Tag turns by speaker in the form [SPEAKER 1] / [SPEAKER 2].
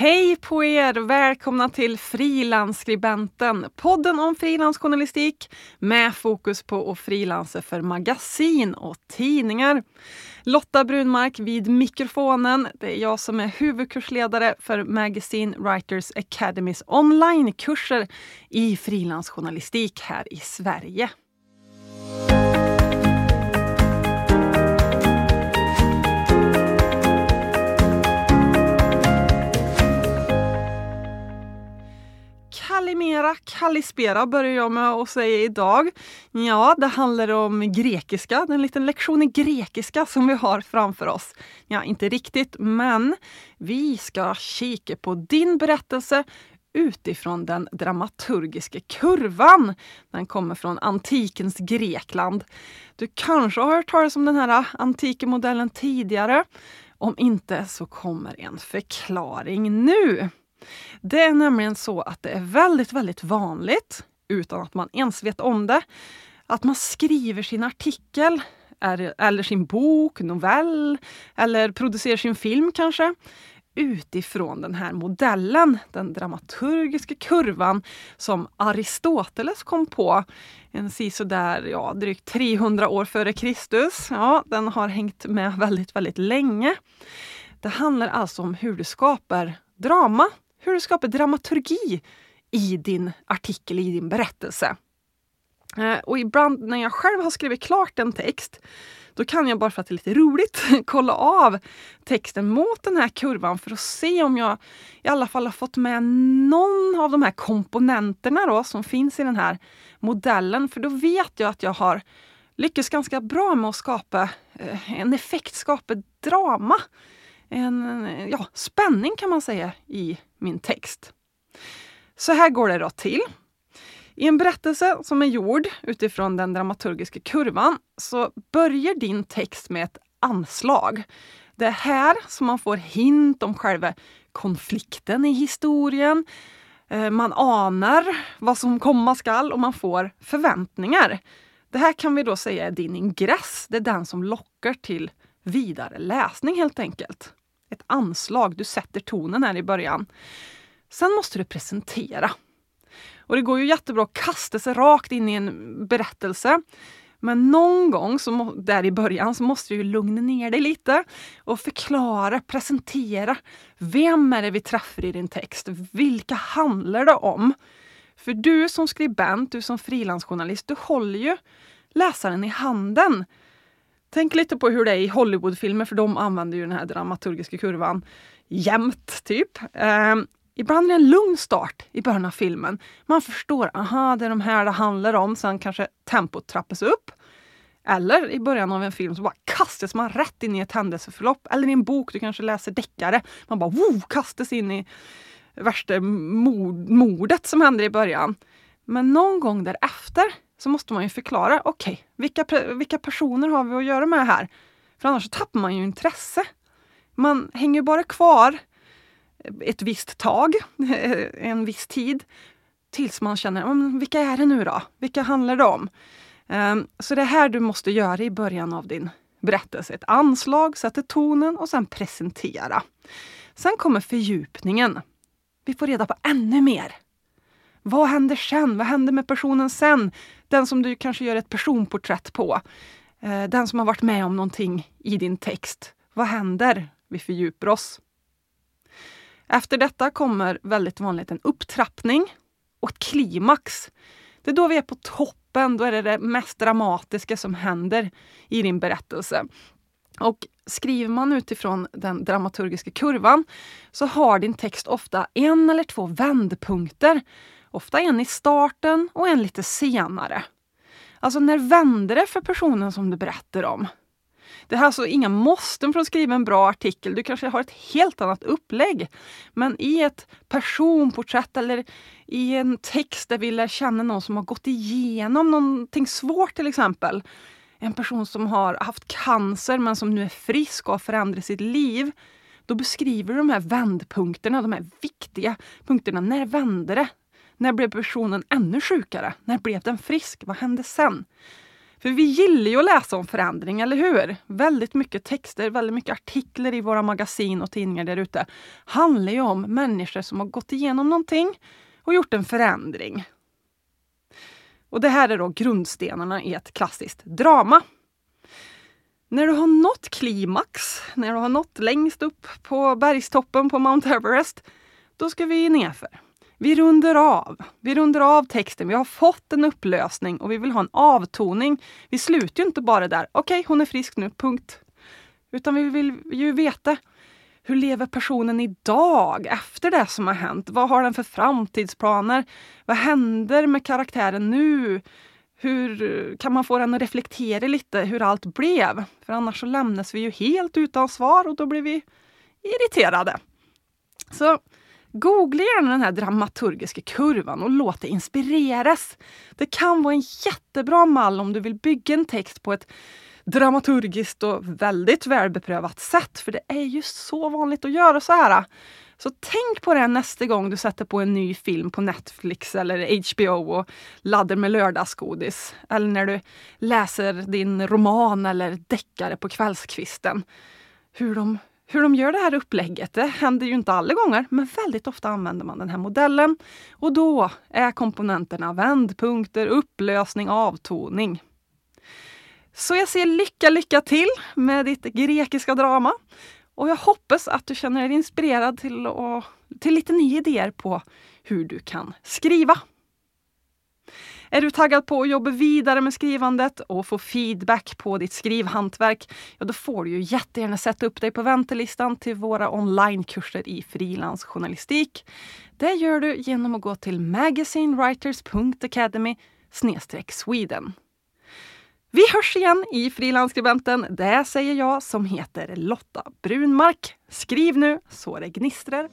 [SPEAKER 1] Hej på er! Välkomna till Frilansskribenten, podden om frilansjournalistik med fokus på att frilansa för magasin och tidningar. Lotta Brunmark vid mikrofonen. Det är jag som är huvudkursledare för Magazine Writers Academys onlinekurser i frilansjournalistik här i Sverige. Kalispera börjar jag med att säga idag. Ja, det handlar om grekiska, det är en liten lektion i grekiska som vi har framför oss. Ja, inte riktigt, men vi ska kika på din berättelse utifrån den dramaturgiska kurvan. Den kommer från antikens Grekland. Du kanske har hört talas om den här antika modellen tidigare. Om inte så kommer en förklaring nu. Det är nämligen så att det är väldigt, väldigt vanligt, utan att man ens vet om det, att man skriver sin artikel eller sin bok, novell eller producerar sin film kanske utifrån den här modellen, den dramaturgiska kurvan som Aristoteles kom på en sisådär, ja, drygt 300 år före Kristus. Ja, den har hängt med väldigt, väldigt länge. Det handlar alltså om hur du skapar drama hur du skapar dramaturgi i din artikel, i din berättelse. Eh, och ibland när jag själv har skrivit klart en text, då kan jag bara för att det är lite roligt kolla av texten mot den här kurvan för att se om jag i alla fall har fått med någon av de här komponenterna då, som finns i den här modellen. För då vet jag att jag har lyckats ganska bra med att skapa eh, en effekt, skapa drama en ja, spänning kan man säga i min text. Så här går det då till. I en berättelse som är gjord utifrån den dramaturgiska kurvan så börjar din text med ett anslag. Det är här som man får hint om själva konflikten i historien. Eh, man anar vad som komma skall och man får förväntningar. Det här kan vi då säga är din ingress. Det är den som lockar till vidare läsning helt enkelt ett anslag. Du sätter tonen här i början. Sen måste du presentera. Och det går ju jättebra att kasta sig rakt in i en berättelse. Men någon gång så, där i början så måste du lugna ner dig lite och förklara, presentera. Vem är det vi träffar i din text? Vilka handlar det om? För du som skribent, du som frilansjournalist, du håller ju läsaren i handen. Tänk lite på hur det är i Hollywoodfilmer, för de använder ju den här dramaturgiska kurvan jämt, typ. Eh, ibland är det en lugn start i början av filmen. Man förstår, aha, det är de här det handlar om. Sen kanske tempot trappas upp. Eller i början av en film så bara kastas man rätt in i ett händelseförlopp. Eller i en bok, du kanske läser deckare. Man bara wow, kastas in i värsta mord, mordet som händer i början. Men någon gång därefter så måste man ju förklara, okej, okay, vilka, vilka personer har vi att göra med här? För annars tappar man ju intresse. Man hänger bara kvar ett visst tag, en viss tid, tills man känner, vilka är det nu då? Vilka handlar det om? Ehm, så det är här du måste göra i början av din berättelse. Ett anslag, sätta tonen och sen presentera. Sen kommer fördjupningen. Vi får reda på ännu mer. Vad händer sen? Vad händer med personen sen? Den som du kanske gör ett personporträtt på. Eh, den som har varit med om någonting i din text. Vad händer? Vi fördjupar oss. Efter detta kommer väldigt vanligt en upptrappning och ett klimax. Det är då vi är på toppen, då är det det mest dramatiska som händer i din berättelse. Och skriver man utifrån den dramaturgiska kurvan så har din text ofta en eller två vändpunkter Ofta en i starten och en lite senare. Alltså när vänder det för personen som du berättar om? Det här är alltså inga måsten för att skriva en bra artikel. Du kanske har ett helt annat upplägg. Men i ett personporträtt eller i en text där vi lär känna någon som har gått igenom någonting svårt till exempel. En person som har haft cancer men som nu är frisk och har förändrat sitt liv. Då beskriver du de här vändpunkterna, de här viktiga punkterna. När vände det? När blev personen ännu sjukare? När blev den frisk? Vad hände sen? För vi gillar ju att läsa om förändring, eller hur? Väldigt mycket texter, väldigt mycket artiklar i våra magasin och tidningar där ute handlar ju om människor som har gått igenom någonting och gjort en förändring. Och det här är då grundstenarna i ett klassiskt drama. När du har nått klimax, när du har nått längst upp på bergstoppen på Mount Everest, då ska vi nerför. Vi runder av. Vi runder av texten. Vi har fått en upplösning och vi vill ha en avtoning. Vi slutar ju inte bara där. Okej, okay, hon är frisk nu, punkt. Utan vi vill ju veta hur lever personen idag efter det som har hänt? Vad har den för framtidsplaner? Vad händer med karaktären nu? Hur kan man få den att reflektera lite hur allt blev? För annars så lämnas vi ju helt utan svar och då blir vi irriterade. Så Googla gärna den här dramaturgiska kurvan och låt dig inspireras. Det kan vara en jättebra mall om du vill bygga en text på ett dramaturgiskt och väldigt välbeprövat sätt. För det är ju så vanligt att göra så här. Så tänk på det nästa gång du sätter på en ny film på Netflix eller HBO och laddar med lördagsgodis. Eller när du läser din roman eller deckare på kvällskvisten. Hur de hur de gör det här upplägget, det händer ju inte alla gånger, men väldigt ofta använder man den här modellen. Och då är komponenterna vändpunkter, upplösning, avtoning. Så jag säger lycka, lycka till med ditt grekiska drama. Och jag hoppas att du känner dig inspirerad till, att, till lite nya idéer på hur du kan skriva. Är du taggad på att jobba vidare med skrivandet och få feedback på ditt skrivhantverk? Ja, då får du ju jättegärna sätta upp dig på väntelistan till våra onlinekurser i frilansjournalistik. Det gör du genom att gå till magazinewriters.academy Sweden. Vi hörs igen i Frilansskribenten. Det säger jag som heter Lotta Brunmark. Skriv nu så det gnistrar